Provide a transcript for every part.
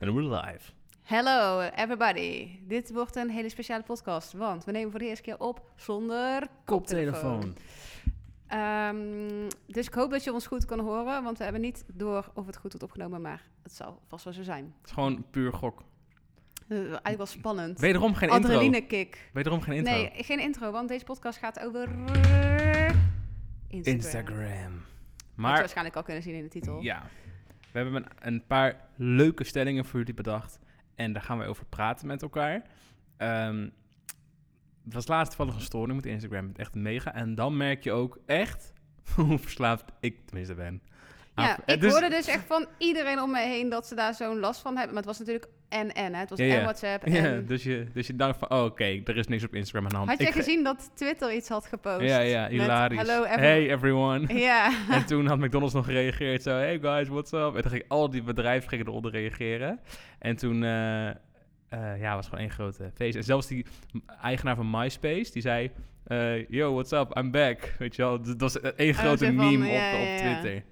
En we're live. Hello everybody. Dit wordt een hele speciale podcast, want we nemen voor de eerste keer op zonder koptelefoon. Ehm, dus ik hoop dat je ons goed kan horen, want we hebben niet door of het goed wordt opgenomen, maar het zal vast wel zo zijn. Het is gewoon puur gok. Uh, eigenlijk wel spannend. Wederom geen intro. Adrenaline kick. Wederom geen intro. Nee, geen intro, want deze podcast gaat over Instagram. Instagram. Wat Maar je waarschijnlijk al kunnen zien in de titel. ja, we hebben een, paar leuke stellingen voor jullie bedacht. En daar gaan we over praten met elkaar. Ehm, het was laatst toevallig een storing met Instagram. Echt mega. En dan merk je ook echt hoe verslaafd ik tenminste ben. Ja, ik dus- hoorde dus echt van iedereen om me heen dat ze daar zo'n last van hebben. Maar het was natuurlijk en en, hè. Het was Ja, ja. en WhatsApp Ja, en... dus je, dus je dacht van, oh, oké, er is niks op Instagram aan de hand. Had jij Ik ga- gezien dat Twitter iets had gepost? Ja, ja, Met, hilarisch. Hello everyone. hey everyone. Ja. En toen had McDonald's nog gereageerd, zo, hey guys, what's up? En toen ging al die bedrijven gingen eronder reageren. En toen, eh, eh, ja, was gewoon één grote feest. En zelfs die eigenaar van MySpace, die zei, eh, yo, what's up, I'm back. Weet je wel, dat was één grote zo van, meme op, ja, op ja, ja. Twitter.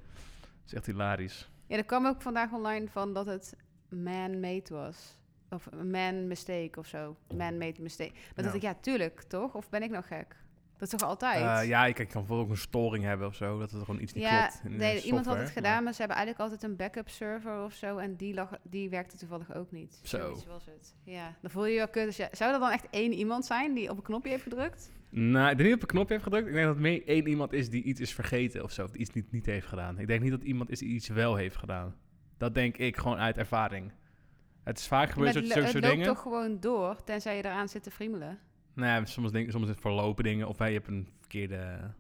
Dat is echt hilarisch. ja, er kwam ook vandaag online van dat het man-made was. Of een man mistake of zo. Man-made mistake. Maar Ja. dacht ik, ja, tuurlijk, toch? Of ben ik nog gek? Dat is toch altijd? Eh, ja, ik kan bijvoorbeeld ook een storing hebben of zo, dat er gewoon iets niet Ja, klopt. in nee, iemand had het gedaan, maar ze hebben eigenlijk altijd een backup server of zo. En die, lag, die werkte toevallig ook niet. Zo. Zoiets was het. Ja, dan voel je je wel kut. Dus ja, zou er dan echt één iemand zijn die op een knopje heeft gedrukt? Nou, ik denk niet op een knopje heeft gedrukt. Ik denk dat het meer één iemand is die iets is vergeten of zo. Of iets niet, niet heeft gedaan. Ik denk niet dat iemand is die iets wel heeft gedaan. Dat denk ik gewoon uit ervaring. Het is vaak gebeurd, het, lo- soort het soort loopt dingen. toch gewoon door, tenzij je eraan zit te friemelen. Nou ja, soms, denk, soms is het verlopen dingen. Of hey, je hebt een verkeerde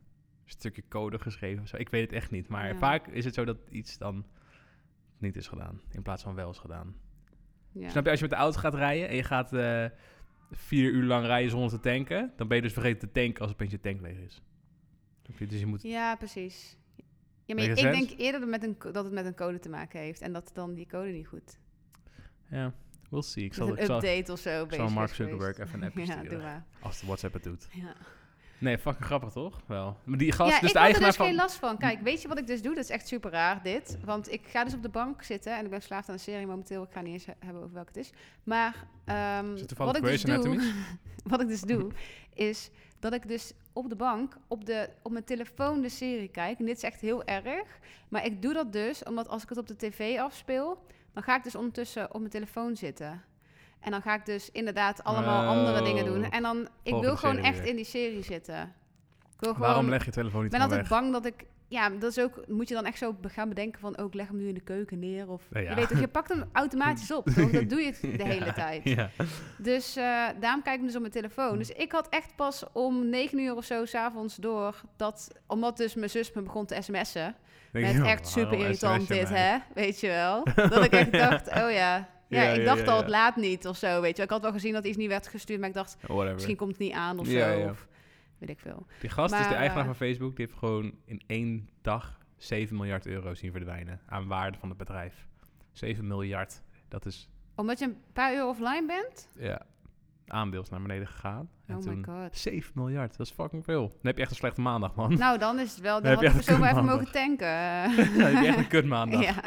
stukje code geschreven. Of zo. Ik weet het echt niet. Maar Ja. vaak is het zo dat iets dan niet is gedaan. In plaats van wel is gedaan. Ja. Snap je, als je met de auto gaat rijden en je gaat eh, vier uur lang rijden zonder te tanken. Dan ben je dus vergeten te tanken als opeens je tank leeg is. Je? Dus je moet Ja, precies. Ja, maar ik denk eerder dat, met een, dat het met een code te maken heeft. En dat dan die code niet goed. Ja, we'll see. Ik zal, met ik een zal, update of zo ik zal bezig Mark Zuckerberg geweest. even een appje Ja, sturen. doe maar. als de WhatsApp het doet. Ja, Nee, fucking grappig toch? Wel. Maar die gast, ja dus ik de had er eigenaar dus van... geen last van. Kijk, weet je wat ik dus doe? Dat is echt super raar, dit. Want ik ga dus op de bank zitten. En ik ben verslaafd aan een serie momenteel. Ik ga niet eens he- hebben over welke het is. Maar Is toevallig wat, ik dus doe, wat ik dus doe, is dat ik dus op de bank op, de, op mijn telefoon de serie kijk. En dit is echt heel erg. Maar ik doe dat dus omdat als ik het op de tv afspeel... dan ga ik dus ondertussen op mijn telefoon zitten. En dan ga ik dus inderdaad allemaal Oh. andere dingen doen. En dan, ik wil gewoon echt weer. in die serie zitten. Ik wil gewoon, Waarom leg je telefoon niet ik ben altijd weg? bang dat ik... Ja, dat is ook... Moet je dan echt zo gaan bedenken van... Ook leg hem nu in de keuken neer. Of, Ja, ja. Je weet toch, je pakt hem automatisch op. Toch? Dat doe je het de hele tijd. Dus eh, daarom kijk ik dus op mijn telefoon. Hm. Dus ik had echt pas om negen uur of zo s'avonds door... Dat, omdat dus mijn zus me begon te sms'en. Denk echt super irritant dit, hè? Weet je wel? Dat ik echt dacht, oh ja... Ja, Ja, ik dacht al, het laat niet of zo, weet je. Ik had wel gezien dat iets niet werd gestuurd, maar ik dacht, Whatever. misschien komt het niet aan of zo. Of weet ik veel. Die gast is de eigenaar eh, van Facebook. Die heeft gewoon in één dag 7 miljard euro zien verdwijnen aan waarde van het bedrijf. 7 miljard. Dat is Omdat je een paar uur offline bent? ja, aandeel is naar beneden gegaan. En Oh toen my god. 7 miljard. Dat is fucking veel. Dan heb je echt een slechte maandag, man. Nou, dan is het wel... Dan Dan heb had je ik maar even mogen tanken. Dan heb je echt een kutmaandag. ja.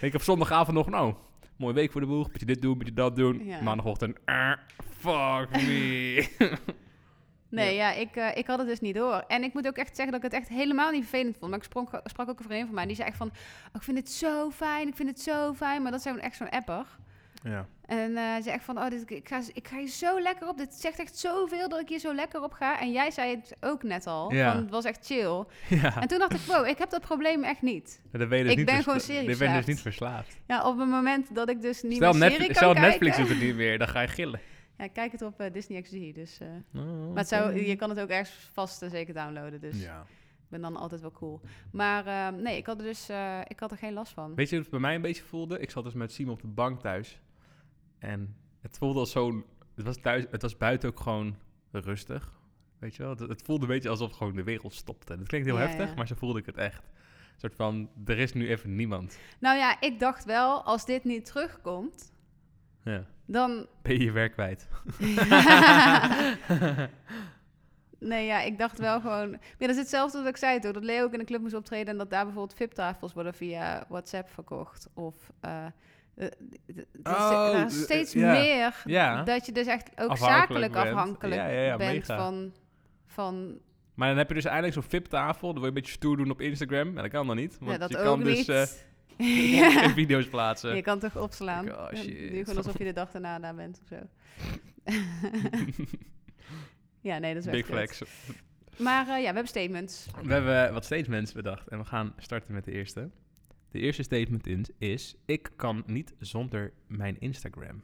Ik heb zondagavond nog, nou, mooie week voor de boeg. Beetje dit doen, beetje dat doen. Ja. Maandagochtend, eh, fuck me. Nee, ja, ik, eh, ik had het dus niet door. En ik moet ook echt zeggen dat ik het echt helemaal niet vervelend vond. Maar ik sprong, sprak ook een vriendin van mij. Die zei echt van, oh, ik vind het zo fijn, ik vind het zo fijn. Maar dat zijn echt zo'n apper. Ja. En eh ze zei echt van, oh, dit, ik, ga, ik ga hier zo lekker op. Dit zegt echt zoveel dat ik hier zo lekker op ga. En jij zei het ook net al. Ja. Van, het was echt chill. ja. En toen dacht ik, wow, ik heb dat probleem echt niet. Ben dus Ik niet ben gewoon Dan ben je serieverslaafd. dus niet verslaafd. Ja, op het moment dat ik dus niet Stel, meer serie Netflix, kan stel Netflix kijken. doet het niet meer, dan ga je gillen. Ja, ik kijk het op eh, Disney XD. Dus, eh, Oh, Maar het zou, je kan het ook ergens vast en zeker downloaden. Dus Ja. ik ben dan altijd wel cool. Maar eh, nee, ik had er dus eh, ik had er geen last van. Weet je hoe het bij mij een beetje voelde? Ik zat dus met Simon op de bank thuis. En het voelde als zo'n... Het was, thuis, het was buiten ook gewoon rustig. Weet je wel? Het, het voelde een beetje alsof gewoon de wereld stopte. Dat klinkt heel Ja, heftig, ja. maar zo voelde ik het echt. Een soort van, er is nu even niemand. Nou ja, ik dacht wel, als dit niet terugkomt, Ja. dan... Ben je je werk kwijt. nee, ja, ik dacht wel gewoon... Ja, dat is hetzelfde wat ik zei toch, dat Leo ook in de club moest optreden... en dat daar bijvoorbeeld VIP-tafels worden via WhatsApp verkocht. Of eh, Oh, is steeds meer dat je dus echt ook Afhankelijk zakelijk bent. afhankelijk Ja, bent mega. van, van Maar dan heb je dus eindelijk zo'n VIP-tafel. Dan wil je een beetje stoer doen op Instagram. En dat kan dan niet. Want ja, dat je kan dus eh, Ja. video's plaatsen. Je kan toch opslaan. Oh, Ja, shit. Doe gewoon alsof je de dag daarna daar bent of zo. ja, nee, dat is Big flex. Maar eh, ja, we hebben statements. We hebben wat statements bedacht. En we gaan starten met de eerste. De eerste statement in- is... Ik kan niet zonder mijn Instagram.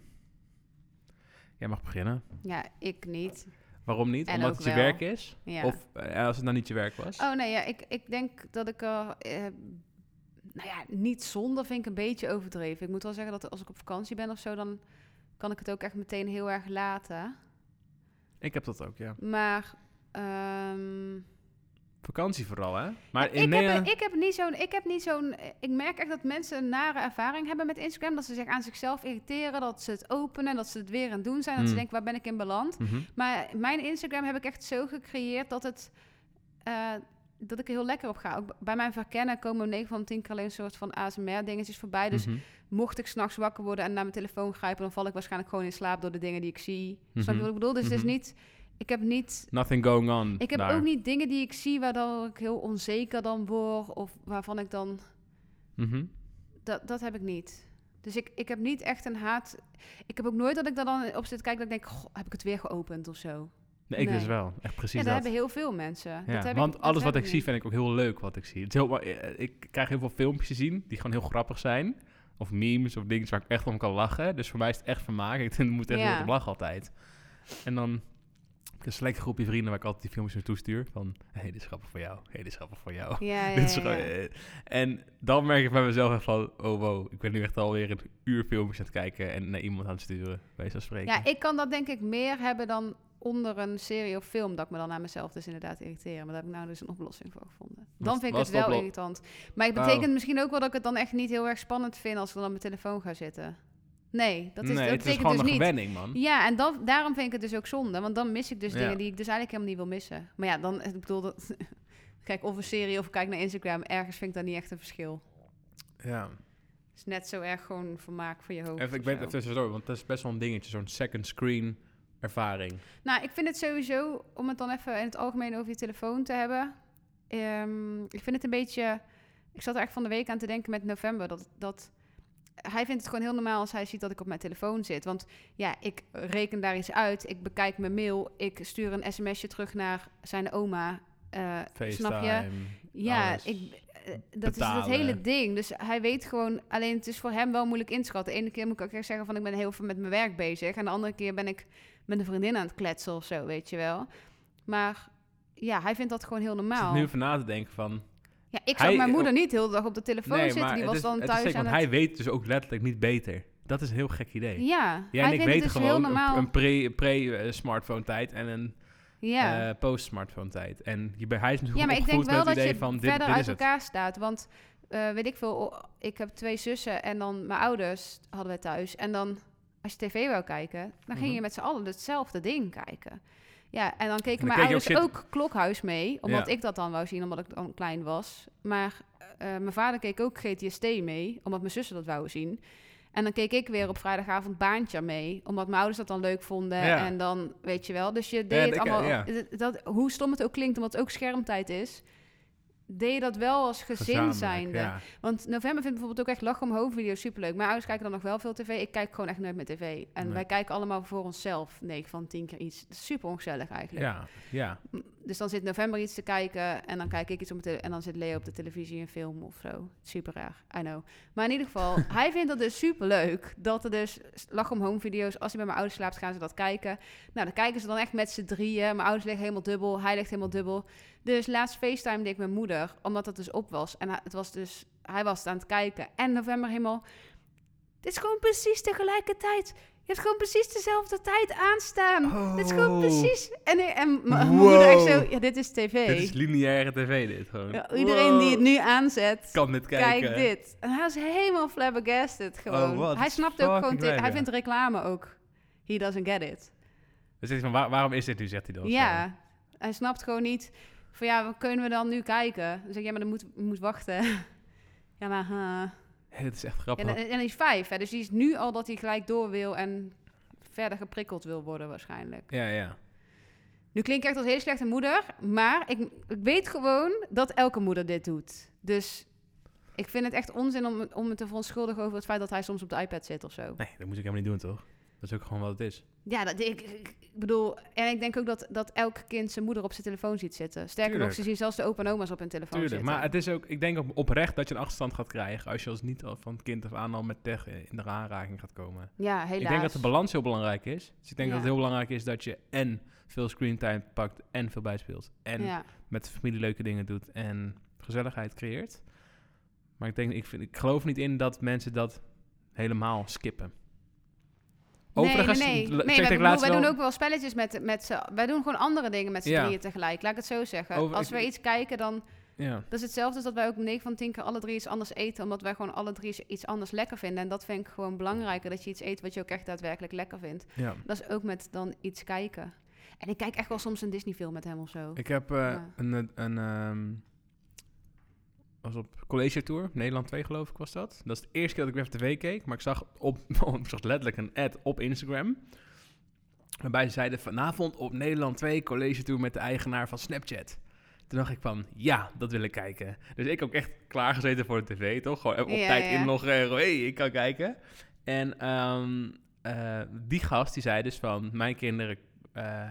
Jij mag beginnen. Ja, ik niet. Waarom niet? En Omdat het je wel. werk is? Ja. Of eh, als het nou niet je werk was? Oh nee, ja, ik, ik denk dat ik eh, nou ja, niet zonder vind ik een beetje overdreven. Ik moet wel zeggen dat als ik op vakantie ben of zo... dan kan ik het ook echt meteen heel erg laten. Ik heb dat ook, ja. Maar... ehm, Vakantie vooral, hè? Maar in ik, heb, Nederland... ik heb niet zo'n. Ik heb niet zo'n. Ik merk echt dat mensen een nare ervaring hebben met Instagram. Dat ze zich aan zichzelf irriteren. Dat ze het openen. Dat ze het weer aan het doen zijn. Dat ze Mm. denken, waar ben ik in beland? Mhm. Maar mijn Instagram heb ik echt zo gecreëerd dat het. eh, dat ik er heel lekker op ga. Ook bij mijn verkennen komen 9 van de 10 keer alleen een soort van ASMR-dingetjes voorbij. Dus Mhm. mocht ik s'nachts wakker worden en naar mijn telefoon grijpen, dan val ik waarschijnlijk gewoon in slaap door de dingen die ik zie. Snap Mhm. je wat ik bedoel? Dus het is Mhm. niet. Ik heb niet Nothing going on ik heb daar. ook niet dingen die ik zie waardoor ik heel onzeker dan word. Of waarvan ik dan. Mhm. Dat, dat heb ik niet. Dus ik, ik heb niet echt een haat. Ik heb ook nooit dat ik daar dan op zit te kijken. Dat ik denk, goh, heb ik het weer geopend of zo? Nee, ik Nee. dus wel. Echt precies ja, dat, dat. hebben heel veel mensen. Ja, dat heb want ik, alles wat ik zie vind ik ook heel leuk wat ik zie. Het is heel, eh, ik krijg heel veel filmpjes te zien die gewoon heel grappig zijn. Of memes of dingen waar ik echt om kan lachen. Dus voor mij is het echt vermaak. Ik moet echt Ja. heel op lachen altijd. En dan een select groepje vrienden waar ik altijd die filmpjes naartoe stuur. Van, hé, hey, dit is grappig voor jou. Hé, hey, dit is grappig voor jou. Ja, ja, En dan merk ik bij mezelf echt van, oh wow, ik ben nu echt alweer een uur filmpjes aan het kijken en naar iemand aan het sturen, bij zo spreken. Ja, ik kan dat denk ik meer hebben dan onder een serie of film. Dat ik me dan aan mezelf dus inderdaad irriteer. Maar daar heb ik nou dus een oplossing voor gevonden. Dan vind ik het wel irritant. Maar het Oh. betekent misschien ook wel dat ik het dan echt niet heel erg spannend vind als ik dan op mijn telefoon ga zitten. Nee, dat, is, nee, dat het is gewoon dus een gewenning, man. Ja, en dan, daarom vind ik het dus ook zonde. Want dan mis ik dus Ja. dingen die ik dus eigenlijk helemaal niet wil missen. Maar ja, dan, ik bedoel, dat, kijk of een serie of ik kijk naar Instagram. Ergens vind ik dat niet echt een verschil. Ja. Het is net zo erg gewoon vermaak voor je hoofd. Even, ik ben even tussendoor, want dat is best wel een dingetje, zo'n second screen ervaring. Nou, ik vind het sowieso, om het dan even in het algemeen over je telefoon te hebben. ehm, ik vind het een beetje. Ik zat er echt van de week aan te denken met november. Dat, dat hij vindt het gewoon heel normaal als hij ziet dat ik op mijn telefoon zit. Want ja, ik reken daar iets uit. Ik bekijk mijn mail. Ik stuur een sms'je terug naar zijn oma. FaceTime, snap je? Ja, alles. ik, eh, dat is het hele ding. Dus hij weet gewoon, alleen het is voor hem wel moeilijk inschatten. De ene keer moet ik ook echt zeggen van ik ben heel veel met mijn werk bezig. En de andere keer ben ik met een vriendin aan het kletsen of zo, weet je wel. Maar ja, hij vindt dat gewoon heel Ik normaal. nu even na te denken van... Ja, ik Hij- zag mijn moeder niet heel de dag op de telefoon nee, zitten. Die was is, dan thuis zeker, aan want het... hij weet dus ook letterlijk niet beter. Dat is een heel gek idee. Ja, hij en ik weten dus heel gewoon normaal. een, een pre- pre-smartphone tijd en een ja. eh, post-smartphone tijd. En je, bij- hij is natuurlijk Ja, maar ik opgevoed denk wel dat het je idee van dit, verder dit uit is het. elkaar staat. Want eh, weet ik veel, ik heb twee zussen en dan mijn ouders hadden we thuis. En dan, als je tv wou kijken, dan ging Mhm. je met z'n allen hetzelfde ding kijken. Ja, en dan keken dan mijn keek ouders ook Klokhuis mee, omdat Ja. ik dat dan wou zien, omdat ik dan klein was. Maar eh, mijn vader keek ook GTST mee, omdat mijn zussen dat wouden zien. En dan keek ik weer op vrijdagavond Baantje mee, omdat mijn ouders dat dan leuk vonden. Ja. En dan, weet je wel, dus je deed Ja, het allemaal... dat, hoe stom het ook klinkt, omdat het ook schermtijd is... deed je dat wel als gezin zijnde. Ja. Want november vindt bijvoorbeeld ook echt lachen omhoog video's superleuk. Mijn ouders kijken dan nog wel veel tv. Ik kijk gewoon echt nooit meer tv. En Nee. wij kijken allemaal voor onszelf. 9 van 10 keer iets. Super ongezellig eigenlijk. Ja, ja. Dus dan zit november iets te kijken en dan kijk ik iets op tele- en dan zit Leo op de televisie een film of zo. Super raar, I know. Maar in ieder geval, hij vindt dat dus super leuk dat er dus lach om home video's. Als hij bij mijn ouders slaapt, gaan ze dat kijken. Nou, dan kijken ze dan echt met z'n drieën. Mijn ouders liggen helemaal dubbel, hij ligt helemaal dubbel. Dus laatst FaceTime deed ik mijn moeder, omdat het dus op was. En het was dus, hij was het aan het kijken. En november helemaal, dit is gewoon precies tegelijkertijd. Je hebt gewoon precies dezelfde tijd aanstaan. Dit is gewoon Oh. precies. En, en mijn moeder echt zo, ja, dit is tv. Dit is lineaire tv, dit gewoon. Ja, iedereen die het nu aanzet, kan dit kijken. kijk dit. En hij was helemaal flabbergasted gewoon. Oh, wat hij snapt ook gewoon, hij vindt reclame ook. He doesn't get it. Zegt hij van, waar- waarom is dit nu, zegt hij dan. Ja, hij snapt gewoon niet van ja, wat kunnen we dan nu kijken? Dan zeg ik, ja, maar dan moet, moet wachten. ja, maar. Hé, dat is echt grappig. en, en hij is vijf, hè, dus die is nu al dat hij gelijk door wil en verder geprikkeld wil worden waarschijnlijk. Ja, ja. Nu klink ik echt als een hele slechte moeder, maar ik, ik weet gewoon dat elke moeder dit doet. Dus ik vind het echt onzin om, om me te verontschuldigen over het feit dat hij soms op de iPad zit of zo. Nee, dat moet ik helemaal niet doen, toch? Dat is ook gewoon wat het is. Ja, dat, ik, ik, bedoel, en ik denk ook dat, dat elk kind zijn moeder op zijn telefoon ziet zitten. Sterker Tuurlijk. nog, ze zien zelfs de opa en oma's op hun telefoon Tuurlijk, zitten. maar het is ook, ik denk ook oprecht dat je een achterstand gaat krijgen als je als niet al van het kind af aan al met tech in de aanraking gaat komen. ja, helaas. Ik denk dat de balans heel belangrijk is. Dus ik denk Ja. dat het heel belangrijk is dat je en veel screentime pakt en veel bijspeelt. En Ja. met de familie leuke dingen doet en gezelligheid creëert. Maar ik denk, ik, vind, ik geloof niet in dat mensen dat helemaal skippen. Overigens, nee, nee, nee. nee wij, doen ook wel spelletjes met, met z'n... Wij doen gewoon andere dingen met z'n Ja. drieën tegelijk. Laat ik het zo zeggen. Over- Als we iets kijken, dan... Ja, Dat is hetzelfde als dat wij ook 9 van 10 keer alle drie iets anders eten. Omdat wij gewoon alle drie iets anders lekker vinden. En dat vind ik gewoon belangrijker. Dat je iets eet wat je ook echt daadwerkelijk lekker vindt. ja. Dat is ook met dan iets kijken. En ik kijk echt wel soms een Disney film met hem of zo. Ik heb eh, Ja. een, een, een ehm, was op college tour, Nederland 2 geloof ik was dat. Dat is de eerste keer dat ik weer tv keek, maar ik zag, op, ik zag letterlijk een ad op Instagram. Waarbij ze zeiden vanavond op Nederland 2 college tour met de eigenaar van Snapchat. Toen dacht ik van, ja, dat wil ik kijken. Dus ik ook echt klaargezeten voor de tv, toch? Gewoon op Ja, tijd ja. inloggen en gewoon, hey, ik kan kijken. En ehm, eh, die gast, die zei dus van, mijn kinderen... eh,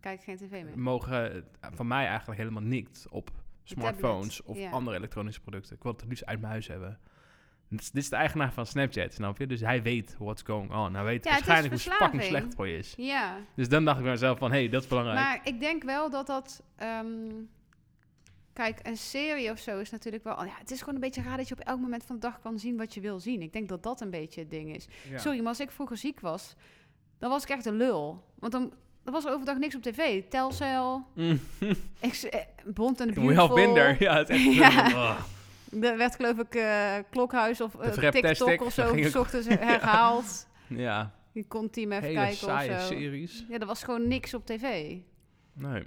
Kijk geen tv meer. mogen eh, van mij eigenlijk helemaal niks op smartphones of ja. andere elektronische producten. Ik wil het het liefst uit mijn huis hebben. Dit is, dit is de eigenaar van Snapchat, snap je? Dus hij weet what's going on. Hij weet Ja, waarschijnlijk hoe fucking slecht voor je is. Ja, Dus dan dacht ik bij mezelf van, hé, hey, dat is belangrijk. maar ik denk wel dat dat... ehm, kijk, een serie of zo is natuurlijk wel... Ja, het is gewoon een beetje raar dat je op elk moment van de dag kan zien wat je wil zien. Ik denk dat dat een beetje het ding is. Ja. Sorry, maar als ik vroeger ziek was, dan was ik echt een lul. Want dan, dan was er overdag niks op tv. Telcel, Mm. ik, eh, Bond en de Beautiful. minder. Ja, het echt... Ja. Oh. Er werd geloof ik eh, Klokhuis of eh, TikTok of zo, s ik- ochtends herhaald. Ja, Je kon team even hele kijken saaie of zo. series. Ja, er was gewoon niks op tv. Nee.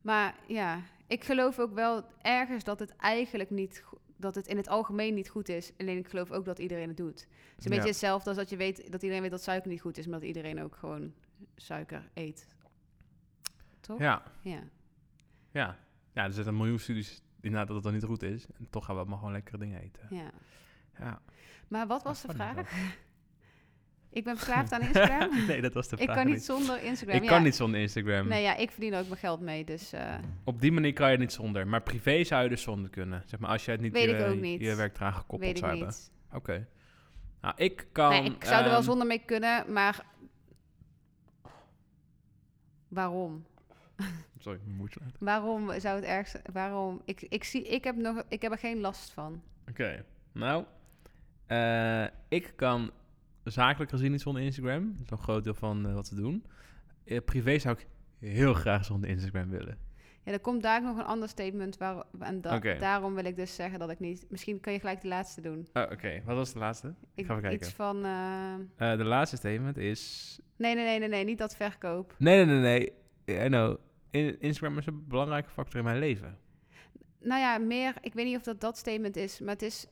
Maar ja, ik geloof ook wel ergens dat het eigenlijk niet... Dat het in het algemeen niet goed is. Alleen ik geloof ook dat iedereen het doet. Het is een Ja. beetje hetzelfde als dat je weet dat iedereen weet dat suiker niet goed is, maar dat iedereen ook gewoon suiker eet. Toch? Ja, Ja. ja. Ja, er zitten een miljoen studies inderdaad dat het dan niet goed is. En toch gaan we maar gewoon lekkere dingen eten. ja. Ja. Maar wat was de vraag? Ik ben verslaafd aan Instagram. nee, dat was de ik vraag kan niet zonder Instagram. Ik ja. kan niet zonder Instagram. Nee, ja, ik verdien ook mijn geld mee, dus... eh, Op die manier kan je niet zonder. Maar privé zou je dus zonder kunnen. Zeg maar, als je het niet Weet je, ik ook niet. je werk eraan gekoppeld weet ik zou hebben. niet. Oké. Nou, ik kan... nee, ik zou er wel ehm, zonder mee kunnen, maar... Waarom? Sorry, laten. Waarom zou het ergste... Waarom? Ik, ik, zie, ik, heb nog, ik heb er geen last van. Oké. Nou, eh, ik kan zakelijk gezien niet zonder Instagram. Dat is een groot deel van eh, wat we doen. Eh, privé zou ik heel graag zonder Instagram willen. Ja, er komt daar nog een ander statement. Waar, en da- daarom wil ik dus zeggen dat ik niet... Misschien kan je gelijk de laatste doen. Oh, Oké, wat was de laatste? Ik, ga even kijken. Iets van... eh, Eh, de laatste statement is... nee, nee, nee, nee, nee, niet dat verkoop. Nee, nee, nee, nee. I know. In- Instagram is een belangrijke factor in mijn leven. Nou ja, meer... Ik weet niet of dat dat statement is, maar het is...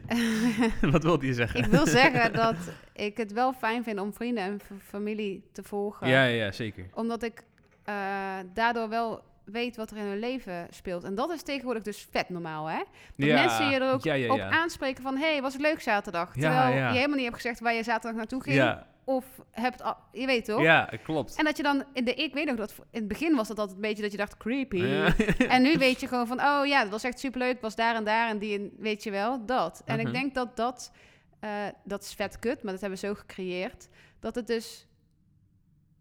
wat wilde je zeggen? ik wil zeggen dat ik het wel fijn vind om vrienden en familie te volgen. Ja, ja, ja, zeker. Omdat ik eh, daardoor wel weet wat er in hun leven speelt. En dat is tegenwoordig dus vet normaal, hè? Dat ja, mensen je er ook ja, ja, op aanspreken van... hey, was het leuk zaterdag? Terwijl je helemaal niet hebt gezegd waar je zaterdag naartoe ging. Of hebt... Je weet toch? ja, klopt. En dat je dan... In de, ik weet nog dat in het begin was dat altijd een beetje dat je dacht... Creepy. En nu weet je gewoon van... Oh ja, dat was echt superleuk. Was daar en daar en die... en Weet je wel, dat. En Mhm. ik denk dat dat... eh, dat is vet kut, maar dat hebben we zo gecreëerd. Dat het dus...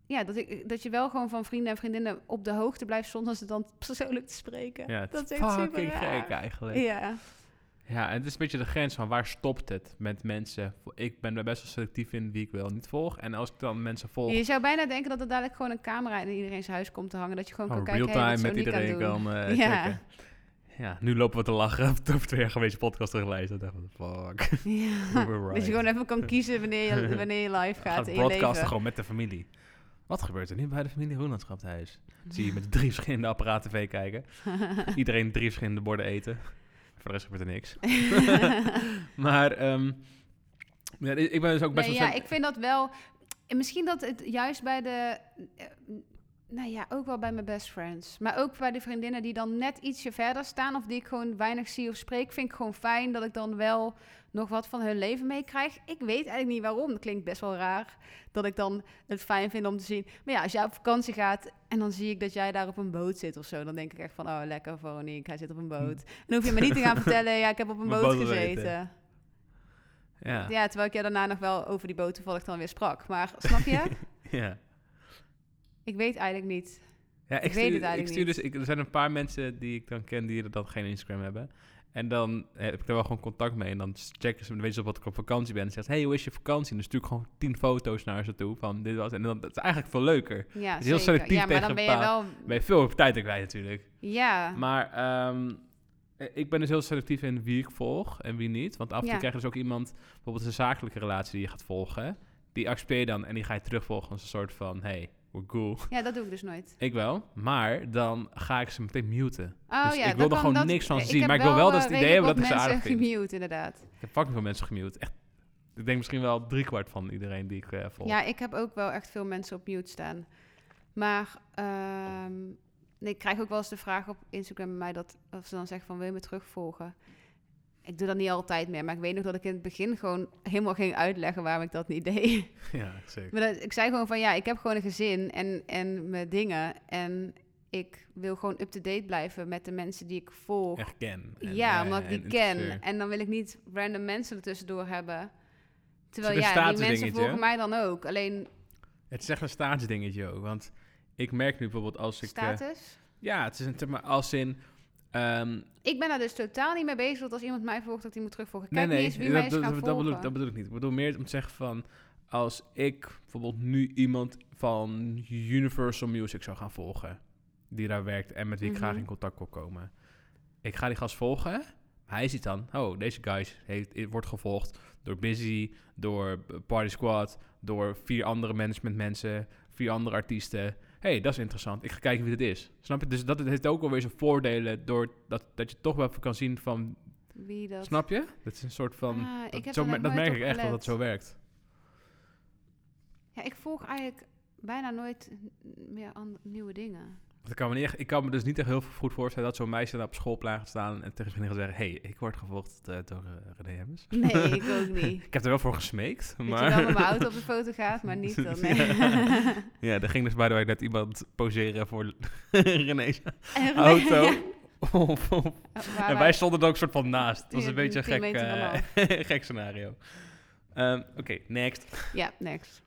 Ja, dat, ik, dat je wel gewoon van vrienden en vriendinnen op de hoogte blijft... zonder ze dan persoonlijk te spreken. Ja, dat is echt super gek eigenlijk. Ja. Ja, en het is een beetje de grens van waar stopt het met mensen. Ik ben er best wel selectief in wie ik wel niet volg. En als ik dan mensen volg, Je zou bijna denken dat er dadelijk gewoon een camera in iedereen zijn huis komt te hangen. Dat je gewoon kan kijken, real-time hey, wat met iedereen kan eh, Ja. checken. Ja, nu lopen we te lachen over twee jaar geweest podcast teruglezen. Dan dacht fuck. Ja. Dat je gewoon even kan kiezen wanneer je, wanneer je live gaat, Gaat in je broadcasten leven. gewoon met de familie. Wat gebeurt er nu bij de familie Roelandschapshuis? Zie je met drie verschillende apparaten tv kijken. Iedereen drie verschillende borden eten. Voor de rest gebeurt er niks. maar ehm, ja, ik ben dus ook best nee, wel... ja, ik vind dat wel... en Misschien dat het juist bij de... Nou ja, ook wel bij mijn best friends. Maar ook bij de vriendinnen die dan net ietsje verder staan... of die ik gewoon weinig zie of spreek... vind ik gewoon fijn dat ik dan wel nog wat van hun leven meekrijg. Ik weet eigenlijk niet waarom. Dat klinkt best wel raar. Dat ik dan het fijn vind om te zien. Maar ja, als jij op vakantie gaat... en dan zie ik dat jij daar op een boot zit of zo... dan denk ik echt van... oh, lekker Veronique, hij zit op een boot. En dan hoef je me niet te gaan vertellen... ja, ik heb op een boot boot gezeten. gezeten. Ja. Ja, terwijl ik je daarna nog wel over die boot toevallig dan weer sprak. Maar snap je? ja. Ik weet eigenlijk niet. Ja, ik, weet stuur, het ik eigenlijk stuur niet. dus, ik, er zijn een paar mensen die ik dan ken die er dan geen Instagram hebben. En dan heb ik er wel gewoon contact mee. En dan checken ze, dan weten ze wat ik op vakantie ben. En zeggen hey, hoe is je vakantie? En dan stuur ik gewoon tien foto's naar ze toe van dit was. En dan, dat is eigenlijk veel leuker. Ja, is heel selectief Ja, maar dan tegen ben je pa- wel... Ben je veel tijd te kwijt natuurlijk. Ja, Maar ehm, eh, ik ben dus heel selectief in wie ik volg en wie niet. Want af en toe Ja. krijg je dus ook iemand, bijvoorbeeld een zakelijke relatie die je gaat volgen. Die accepteer je dan en die ga je terugvolgen als een soort van, hey, we're cool. ja, dat doe ik dus nooit. Ik wel, maar dan ga ik ze meteen muten. Oh Dus ja, ik wil er gewoon dat- niks van zien, maar ik wil wel dat eh, ze het idee hebben dat ik ze aardig vind. gemute, inderdaad. Ik heb fucking veel mensen gemute. Echt, ik denk misschien wel driekwart van iedereen die ik eh, volg. Ja, ik heb ook wel echt veel mensen op mute staan. Maar ehm, nee, ik krijg ook wel eens de vraag op Instagram bij mij... Dat, of ze dan zeggen van, wil je me terugvolgen? Ik doe dat niet altijd meer, maar ik weet nog dat ik in het begin gewoon helemaal ging uitleggen waarom ik dat niet deed. ja zeker. Maar dat- ik zei gewoon van ja, ik heb gewoon een gezin en, en mijn dingen. En ik wil gewoon up-to-date blijven met de mensen die ik volg. Echt ken. En, ja, omdat ik die en ken. En dan wil ik niet random mensen ertussendoor hebben. Terwijl ja, die mensen volgen mij dan ook. Alleen Het is echt een staatsdingetje ook. Want ik merk nu bijvoorbeeld als ik... eh, status. ja, het is een, als in... ehm, Ik ben daar dus totaal niet mee bezig dat als iemand mij volgt, dat die moet terugvolgen. nee, Kijk nee, niet eens wie dat, mij dat, bedoel, ik- dat bedoel ik niet. Ik bedoel meer om te zeggen van... Als ik bijvoorbeeld nu iemand van Universal Music zou gaan volgen... die daar werkt en met wie ik graag Mhm. in contact wil komen... ik ga die gast volgen... Hij ziet dan, oh, deze guys heeft, wordt gevolgd door Busy, door Party Squad, door vier andere managementmensen, vier andere artiesten. Hey, dat is interessant. Ik ga kijken wie dit is. Snap je? Dus dat heeft ook alweer zijn voordelen door dat, dat je toch wel kan zien van, Wie dat? snap je? Dat is een soort van, Ah, ik dat, heb zo, dat merk ik echt dat het zo werkt. Ja, ik volg eigenlijk bijna nooit meer nieuwe dingen. Ik kan, me niet echt, ik kan me dus niet echt heel goed voorstellen dat zo'n meisje daar op schoolplein gaat staan en tegen zijn vriendin gaat zeggen, hey, ik word gevolgd eh, door eh, René Hemmers. Nee, ik ook niet. ik heb er wel voor gesmeekt, Dat maar... je wel met mijn auto op de foto gaat, maar niet dan. Nee. Ja, er ging dus bij de net iemand poseren voor René's En- auto. Ja, Of- of- waar en wij stonden er ook soort van naast. Het was een beetje een gek, eh, gek scenario. Ehm, Oké, next. Ja, next.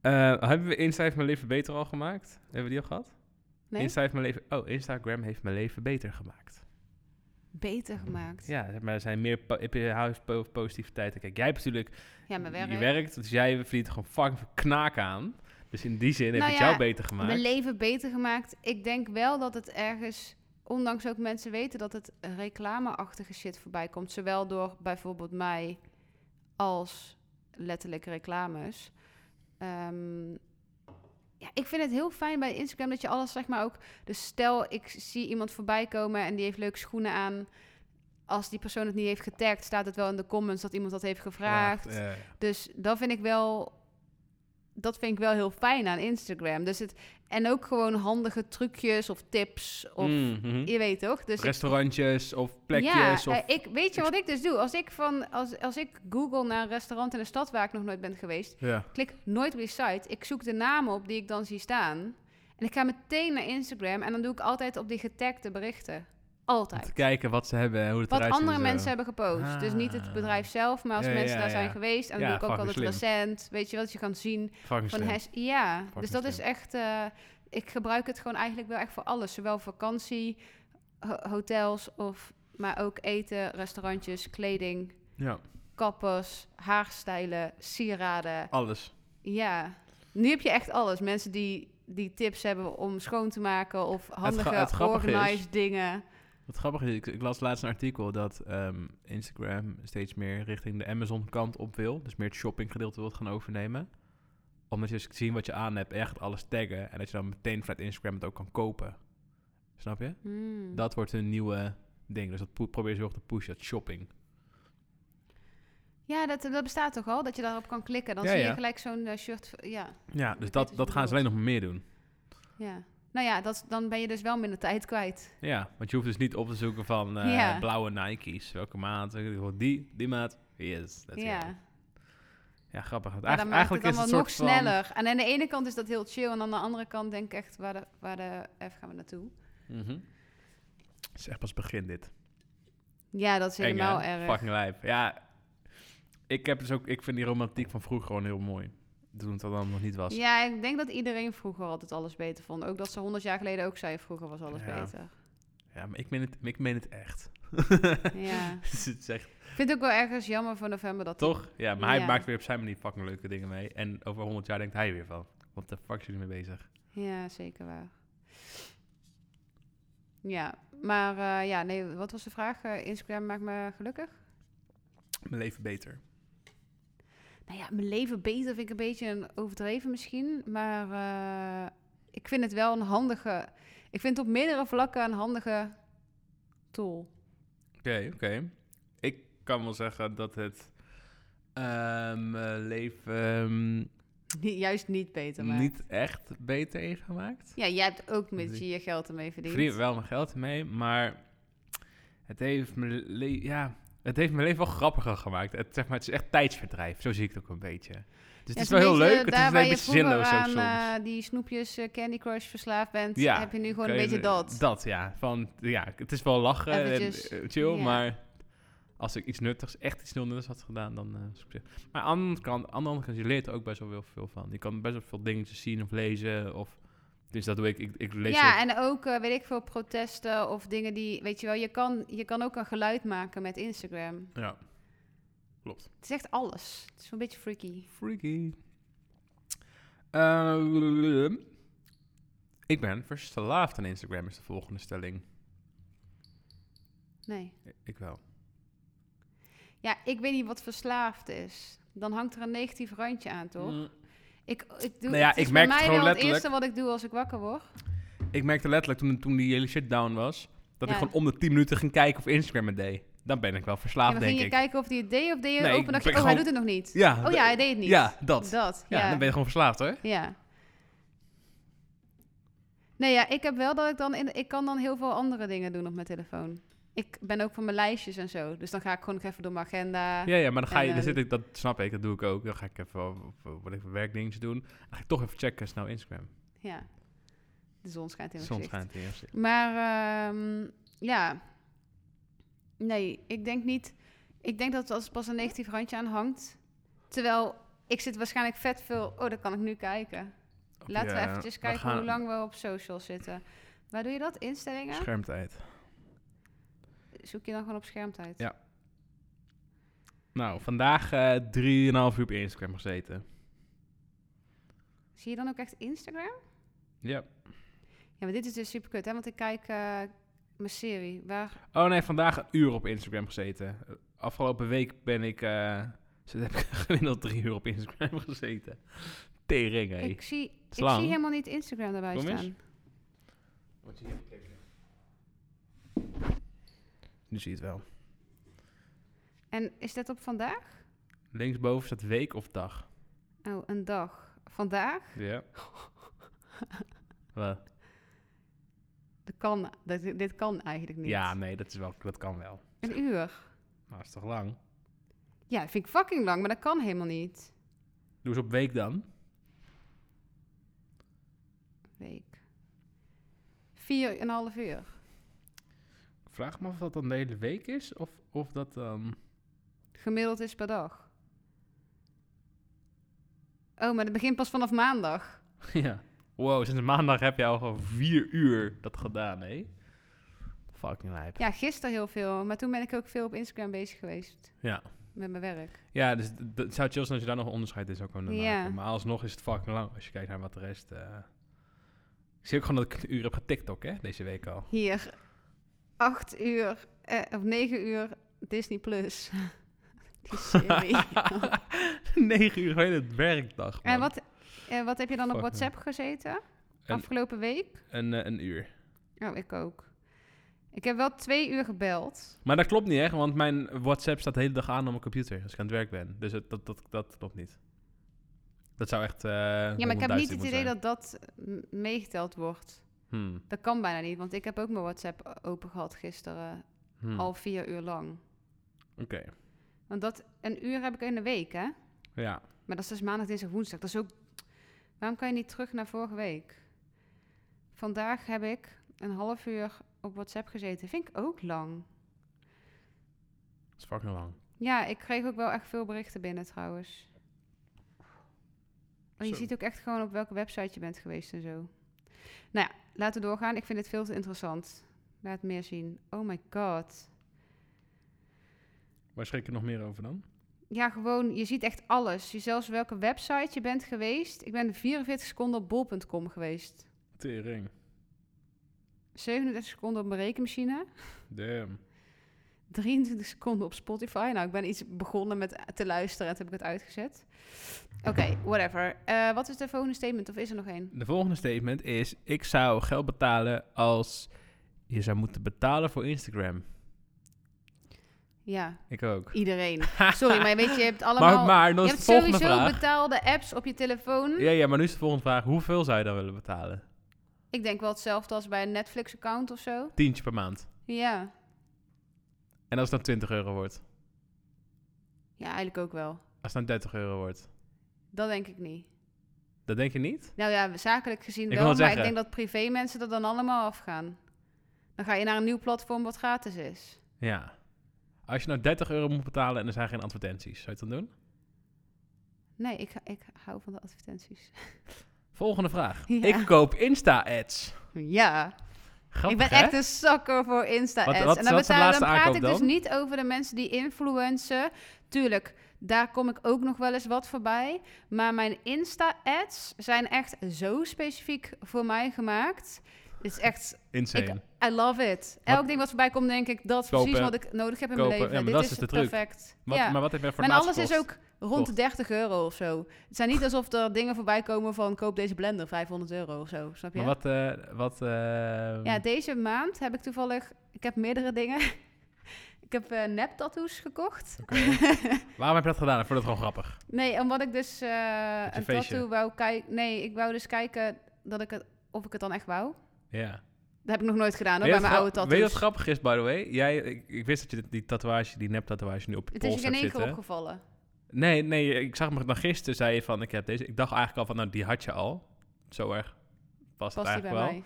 Eh, hebben we Insta heeft mijn leven beter al gemaakt? Hebben we die al gehad? Nee? Insta heeft mijn leven... Oh, Instagram heeft mijn leven beter gemaakt. Beter gemaakt. Ja, maar er zijn meer po- po- positiviteit. Kijk, jij hebt natuurlijk... Ja, mijn werk. Je werkt, dus jij verdient gewoon fucking knaak aan. Dus in die zin heeft Nou het ja, jou beter gemaakt. Mijn leven beter gemaakt. Ik denk wel dat het ergens, ondanks ook mensen weten dat het reclameachtige shit voorbij komt. Zowel door bijvoorbeeld mij als letterlijk reclames. Ehm, ja, ik vind het heel fijn bij Instagram dat je alles, zeg maar ook... Dus stel, ik zie iemand voorbij komen en die heeft leuke schoenen aan. Als die persoon het niet heeft getagd, staat het wel in de comments dat iemand dat heeft gevraagd. Dus dat vind ik wel. Dat vind ik wel heel fijn aan Instagram. Dus het, en ook gewoon handige trucjes of tips. Of mhm. je weet toch? Dus ik- Restaurantjes of plekjes. ja, of... eh, ik, weet je wat ik dus doe? Als ik, van, als, als ik google naar een restaurant in een stad waar ik nog nooit ben geweest, ja. klik nooit op die site. Ik zoek de namen op die ik dan zie staan. En ik ga meteen naar Instagram en dan doe ik altijd op die getagde berichten. Om Altijd. te kijken wat ze hebben en hoe het Wat eruit ziet andere mensen hebben gepost. Dus niet het Ah. bedrijf zelf, maar als Ja, mensen ja, daar zijn geweest. En dan Ja, doe ik ook altijd slim. recent. Weet je wat je kan zien Fucking van hash. Ja, Fucking dus dat is echt. eh, ik gebruik het gewoon eigenlijk wel echt voor alles. Zowel vakantie, ho- hotels of maar ook eten, restaurantjes, kleding, Ja, kappers, haarstijlen, sieraden. alles. Ja, nu heb je echt alles. Mensen die, die tips hebben om schoon te maken of handige organized dingen. Wat grappig is, ik, ik las laatst een artikel dat ehm, Instagram steeds meer richting de Amazon-kant op wil. Dus meer het shoppinggedeelte wil gaan overnemen. Omdat je dus zien wat je aan hebt, echt alles taggen. En dat je dan meteen vanuit Instagram het ook kan kopen. Snap je? Hmm. Dat wordt een nieuwe ding. Dus dat probeer ze erg te pushen, dat shopping. Ja, dat, dat bestaat toch al? Dat je daarop kan klikken. Dan Ja, zie je gelijk zo'n eh, shirt. Ja, Ja, dus dat, dat gaan ze alleen nog meer doen. ja. Nou ja, dat, dan ben je dus wel minder tijd kwijt. Ja, want je hoeft dus niet op te zoeken van eh, Ja. blauwe Nike's. Welke maat? Die, die maat. Yes, that's ja. it. Ja, grappig. Dan eigenlijk, het is allemaal het nog soort van- sneller. En aan de ene kant is dat heel chill. En aan de andere kant denk ik echt, waar de, waar de F gaan we naartoe? Mhm. Het is echt pas begin dit. Ja, dat is Eng, helemaal erg. Fucking lijf. Ja, ik, heb dus ook, ik vind die romantiek van vroeger gewoon heel mooi. Toen het dan nog niet was. Ja, ik denk dat iedereen vroeger altijd alles beter vond. Ook dat ze honderd jaar geleden ook zei, vroeger was alles Ja. beter. Ja, maar ik meen het, ik meen het echt. Ja. Dus het echt, Ik vind het ook wel ergens jammer voor november dat... die- toch? Ja, maar hij Ja. maakt weer op zijn manier fucking leuke dingen mee. En over 100 jaar denkt hij weer van, wat de fuck zijn jullie mee bezig? Ja, zeker waar. Ja, maar eh, ja, nee, wat was de vraag? Eh, Instagram maakt me gelukkig? Mijn leven beter. Nou ja, mijn leven beter vind ik een beetje een overdreven misschien. Maar eh, ik vind het wel een handige... Ik vind het op meerdere vlakken een handige tool. Oké, oké. Ik kan wel zeggen dat het mijn leven ehm, Niet- Juist niet beter maakt. niet echt beter heeft gemaakt. Ja, jij hebt ook met je je geld ermee Ik verdiend. verdien wel mijn geld ermee, maar het heeft mijn, le- ja, het heeft mijn leven wel grappiger gemaakt. Het, zeg maar, het is echt tijdsverdrijf, zo zie ik het ook een beetje. Dus Ja, het is wel heel leuk, het is een beetje zinloos aan soms. eh, die snoepjes eh, Candy Crush verslaafd bent, Ja, heb je nu gewoon een je- beetje dat. Dat, ja. Van, ja. Het is wel lachen Eventjes, en eh, chill, ja. maar als ik iets nuttigs, echt iets heel nuttigs had gedaan, dan. Maar aan de andere kant, aan de andere kant, je leert er ook best wel heel veel van. Je kan best wel veel dingetjes zien of lezen of... Dus dat doe ik. Ik, ik lees Ja, en ook, eh, weet ik veel, protesten of dingen die, weet je wel, je kan, je kan ook een geluid maken met Instagram. Ja, klopt. Het is echt alles. Het is een beetje freaky. Freaky. Ehm, ik ben verslaafd aan Instagram, is de volgende stelling. Nee. Ik wel. Ja, ik weet niet wat verslaafd is. Dan hangt er een negatief randje aan, toch? Mm, Ik, ik doe, Nou ja, het ik merk mij het gewoon het letterlijk. eerste wat ik doe als ik wakker word. Ik merkte letterlijk toen, toen die hele shit down was, dat ik Ja. gewoon om de 10 minuten ging kijken of Instagram het deed. Dan ben ik wel verslaafd, dan denk ging je ik. kijken of hij het deed of deed je Nee, open dacht je, oh, hij doet het nog niet. Ja, Oh ja, hij deed het niet. Ja, dat. Dat, Ja, ja. dan ben je gewoon verslaafd, hoor. Ja. Nee, ja, ik heb wel dat ik dan... In, ik kan dan heel veel andere dingen doen op mijn telefoon. Ik ben ook van mijn lijstjes en zo. Dus dan ga ik gewoon nog even door mijn agenda. Ja, ja, maar dan ga je, dan eh, zit ik, dat snap ik, dat doe ik ook. Dan ga ik even, op, op, wat even werkdingetjes doen. Dan ga ik toch even checken, snel Instagram. Ja. De zon schijnt in mijn Soms gezicht. schijnt eerst. Maar ehm, ja. Nee, ik denk niet. Ik denk dat als pas een negatief randje aan hangt. Terwijl ik zit waarschijnlijk vet veel. Oh, dan kan ik nu kijken. Laten we eventjes kijken hoe lang we op social zitten. Waar doe je dat? Instellingen? Schermtijd. Zoek je dan gewoon op schermtijd? Ja. Nou, vandaag eh 3,5 uur op Instagram gezeten. Zie je dan ook echt Instagram? Ja. Ja, maar dit is dus super kut, hè? Want ik kijk eh, mijn serie. Waar... Oh nee, vandaag een uur op Instagram gezeten. Afgelopen week ben ik... eh zit- heb ik gemiddeld drie uur op Instagram gezeten. Tering, hé. Ik, zie, ik zie helemaal niet Instagram erbij Kom eens. staan. Nu zie je het wel. En is dat op vandaag? Linksboven staat week of dag. Oh, een dag. Vandaag? Ja. Wat? Dat kan, dat, dit kan eigenlijk niet. Ja, nee, dat, is wel, dat kan wel. Een uur. Nou, is toch lang? Ja, dat vind ik fucking lang, maar dat kan helemaal niet. Doe eens op week dan. Week. Vier en een half uur. Vraag me af of dat dan de hele week is, of, of dat dan... Gemiddeld is per dag. Oh, maar dat begint pas vanaf maandag. ja. Wow, sinds maandag heb je al gewoon vier uur dat gedaan, hè? Fucking lijp. Ja, gisteren heel veel. Maar toen ben ik ook veel op Instagram bezig geweest. Ja. Met mijn werk. Ja, dus het zou chill zijn als je daar nog een onderscheid in zou kunnen Ja. maken. Maar alsnog is het fucking lang als je kijkt naar wat de rest... eh Ik zie ook gewoon dat ik een uur heb getiktok, hè? Deze week al. Hier. Acht uur, eh, of negen uur Disney Plus. Die serie. Negen uur het werkdag, man. en wat, eh, wat heb je dan op WhatsApp gezeten? Een- Afgelopen week? Een, eh, een uur. Oh, ik ook. Ik heb wel twee uur gebeld. Maar dat klopt niet, hè? Want mijn WhatsApp staat de hele dag aan op mijn computer als ik aan het werk ben. Dus het, dat, dat, dat klopt niet. Dat zou echt. eh, Ja, maar ik heb niet het idee zijn. dat dat meegeteld wordt. Hmm, Dat kan bijna niet, want ik heb ook mijn WhatsApp open gehad gisteren. hmm. Al vier uur lang. Oké. Want dat, een uur heb ik in de week, hè? Ja. Maar dat is dus maandag, dinsdag, woensdag. Dat is ook... Waarom kan je niet terug naar vorige week? Vandaag heb ik een half uur op WhatsApp gezeten. Vind ik ook lang. Dat is fucking lang. Ja, ik kreeg ook wel echt veel berichten binnen trouwens. Je ziet ook echt gewoon op welke website je bent geweest en zo. Nou ja, laten we doorgaan. Ik vind dit veel te interessant. Laat meer zien. Oh my god. Waar schrik je nog meer over dan? Ja, gewoon, je ziet echt alles. Je zelfs welke website je bent geweest. Ik ben 44 seconden op bol.com geweest. Tering. 37 seconden op mijn rekenmachine. Damn. 23 seconden op Spotify. Nou, ik ben iets begonnen met te luisteren en toen heb ik het uitgezet. Oké, whatever. Eh, wat is de volgende statement? Of is er nog één? De volgende statement is: Ik zou geld betalen als je zou moeten betalen voor Instagram. Ja, Ik ook. iedereen. Sorry, maar weet je, je hebt allemaal... Maar, maar dan je hebt sowieso vraag. betaalde apps op je telefoon. Ja, ja, maar nu is de volgende vraag: hoeveel zou je dan willen betalen? Ik denk wel hetzelfde als bij een Netflix-account of zo. Tientje per maand. Ja. En als het dan 20 euro wordt? ja, eigenlijk ook wel. Als het dan 30 euro wordt? Dat denk ik niet. Dat denk je niet? Nou ja, zakelijk gezien Ik wel, maar zeggen- ik denk dat privé mensen er dan allemaal afgaan. Dan ga je naar een nieuw platform wat gratis is. Ja. Als je nou 30 euro moet betalen en er zijn geen advertenties, zou je het dan doen? Nee, ik, ik hou van de advertenties. Volgende vraag. Ja. Ik koop Insta-ads. Ja, Grappig, ik ben hè? echt een zakker voor Insta-ads. Wat- wat- en dan, betaal- dan praat ik dus niet over de mensen die influencen. Tuurlijk, daar kom ik ook nog wel eens wat voorbij. Maar mijn Insta-ads zijn echt zo specifiek voor mij gemaakt. Het is echt Insane. I love it. Elk ding wat voorbij komt, denk ik, dat is precies wat ik nodig heb in Kopen. mijn leven. Ja, maar Dit dat is is de truc. perfect. Wat, ja. Maar wat heb je voor en alles is ook rond de Kocht. 30 euro of zo. Het zijn niet alsof er dingen voorbij komen van koop deze blender 500 euro of zo. Snap je? Maar wat... eh wat eh, Ja, deze maand heb ik toevallig... Ik heb meerdere dingen. ik heb eh nep-tattoos gekocht. Waarom heb je dat gedaan? Ik vond het gewoon grappig. nee, omdat ik dus eh, een feestje. tattoo wou kijken... Nee, ik wou dus kijken dat ik het, of ik het dan echt wou. Ja. Dat heb ik nog nooit gedaan hoor, bij mijn oude tattoos. Weet je wat grappig is, by the way? Jij, ik, ik wist dat je die tatoeage, die nep-tatoeage nu op je Het is je pols geen hebt één keer zitten. opgevallen. Nee, nee, ik zag me dan gisteren, zei je van, ik heb deze. Ik dacht eigenlijk al van, nou, die had je al. Zo erg past het Past eigenlijk wel. mij?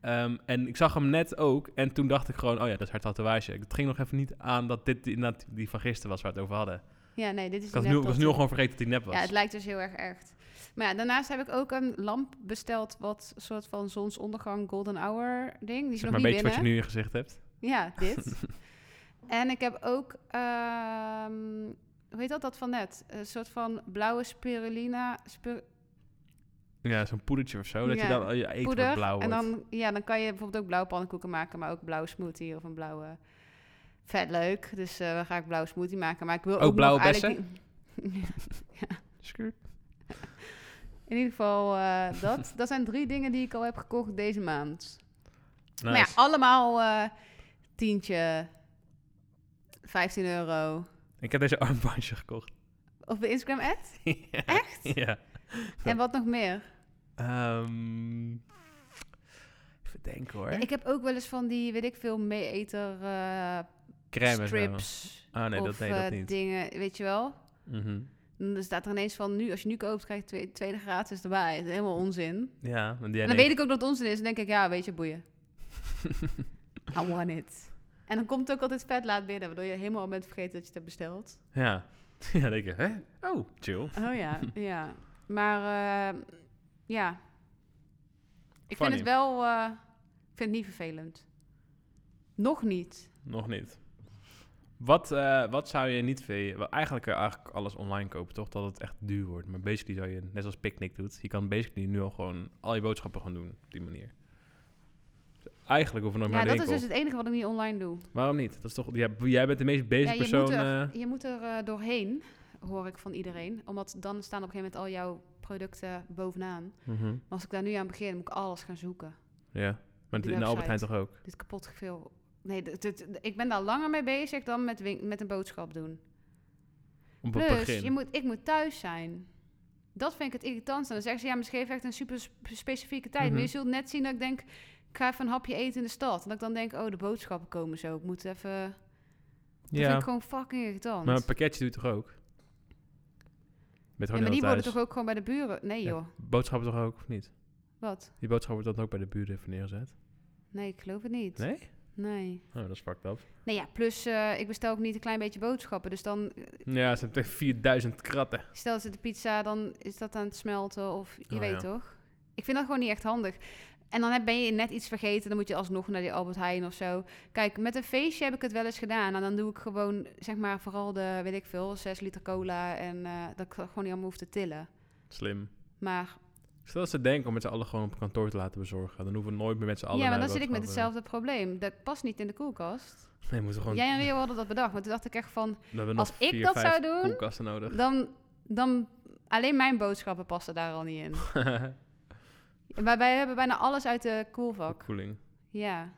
Ehm, en ik zag hem net ook. En toen dacht ik gewoon, oh ja, dat is haar tatoeage. Het ging nog even niet aan dat dit inderdaad die van gisteren was waar we het over hadden. Ja, nee, dit is Ik was, nu, ik was nu al gewoon vergeten dat die nep was. Ja, het lijkt dus heel erg echt. Maar ja, daarnaast heb ik ook een lamp besteld, wat een soort van zonsondergang golden hour ding. Die is zeg nog maar een beetje wat je nu in je gezicht hebt. Ja, dit. en ik heb ook, ehm hoe heet dat, dat van net? Een soort van blauwe spirulina, spir- Ja, zo'n poedertje of zo. Dat je Ja, dan oh, je eten poeder. wat blauw en wordt. dan, ja, dan kan je bijvoorbeeld ook blauwe pannenkoeken maken, maar ook blauwe smoothie of een blauwe... Vet leuk, dus eh, dan ga ik blauwe smoothie maken. Maar ik wil Ook ook, blauwe niet- Skrrt. In ieder geval, eh, dat, dat zijn drie dingen die ik al heb gekocht deze maand. Maar ja, allemaal eh tientje, 15 euro. Ik heb deze armbandje gekocht. Op de Instagram-ad? Ja. Echt? Ja. En wat nog meer? Ehm, even denken hoor. Ik heb ook wel eens van die, weet ik veel, meeeter eh Crème strips. Ah nee, of dat, nee, dat eh, niet. dingen, weet je wel? Mhm. Dan staat er ineens van, nu, als je nu koopt, krijg je twee, tweede gratis erbij. Dat is helemaal onzin. Ja, want die en dan weet ik ook dat het onzin is. Dan denk ik, ja, weet je, boeien. I want it. En dan komt het ook altijd vet laat binnen, waardoor je helemaal al bent vergeten dat je het hebt besteld. Ja. Ja, denk je, hè? Oh, chill. Oh ja, ja. Maar eh, ja. Ik Funny. vind het wel, eh, ik vind het niet vervelend. Nog niet. Nog niet. Wat, eh, wat zou je niet wel, Eigenlijk kun je eigenlijk alles online kopen, toch? Dat het echt duur wordt. Maar basically zou je, net zoals Picnic doet... Je kan basically nu al gewoon al je boodschappen gaan doen op die manier. Eigenlijk hoeven we nog Ja, maar dat de is dus het enige wat ik niet online doe. Waarom niet? Dat is toch... Ja, jij bent de meest bezig Ja, je persoon... moet er, eh, je moet er eh, doorheen, hoor ik van iedereen. Omdat dan staan op een gegeven moment al jouw producten bovenaan. mhm. Maar als ik daar nu aan begin, moet ik alles gaan zoeken. Ja. Maar in de Albert Heijn toch ook? Dit kapot veel. Nee, dit- dit- ik ben daar langer mee bezig dan met, met een boodschap doen. Op het Plus, begin. je moet, ik moet thuis zijn. Dat vind ik het irritantste. Dan zeggen ze, ja, misschien heeft echt een super sp- specifieke tijd. Maar Mhm. je zult net zien dat ik denk, ik ga even een hapje eten in de stad. En dat ik dan denk, oh, de boodschappen komen zo. Ik moet even... Dat vind ja, ik gewoon fucking irritant. maar een pakketje doe je toch ook? Bent ja, maar die thuis. worden toch ook gewoon bij de buren? Nee, Ja, joh. Boodschappen toch ook, of niet? Wat? Die boodschap wordt dan ook bij de buren even neergezet. Nee, ik geloof het niet. Nee? Nee. Oh, dat is fucked up. Nee, ja, plus eh, ik bestel ook niet een klein beetje boodschappen. Dus dan, Ja, ze hebben echt 4000 kratten. stel ze de pizza, dan is dat aan het smelten of je Oh, weet ja. toch? Ik vind dat gewoon niet echt handig. En dan ben je net iets vergeten, dan moet je alsnog naar die Albert Heijn of zo. Kijk, met een feestje heb ik het wel eens gedaan. En dan doe ik gewoon, zeg maar, vooral de, weet ik veel, 6 liter cola. En eh, dat ik gewoon niet allemaal hoef te tillen. Slim. Maar Stel dat ze denken om met z'n allen gewoon op kantoor te laten bezorgen. Dan hoeven we nooit meer met z'n allen ja, maar dan zit ik met hetzelfde probleem. Dat past niet in de koelkast. Nee, we moeten gewoon... Jij en Rio hadden dat bedacht. Maar toen dacht ik echt van, als ik dat zou doen, nodig. dan, dan alleen mijn boodschappen passen daar al niet in. Wij hebben bijna alles uit de koelvak. Koeling. Ja.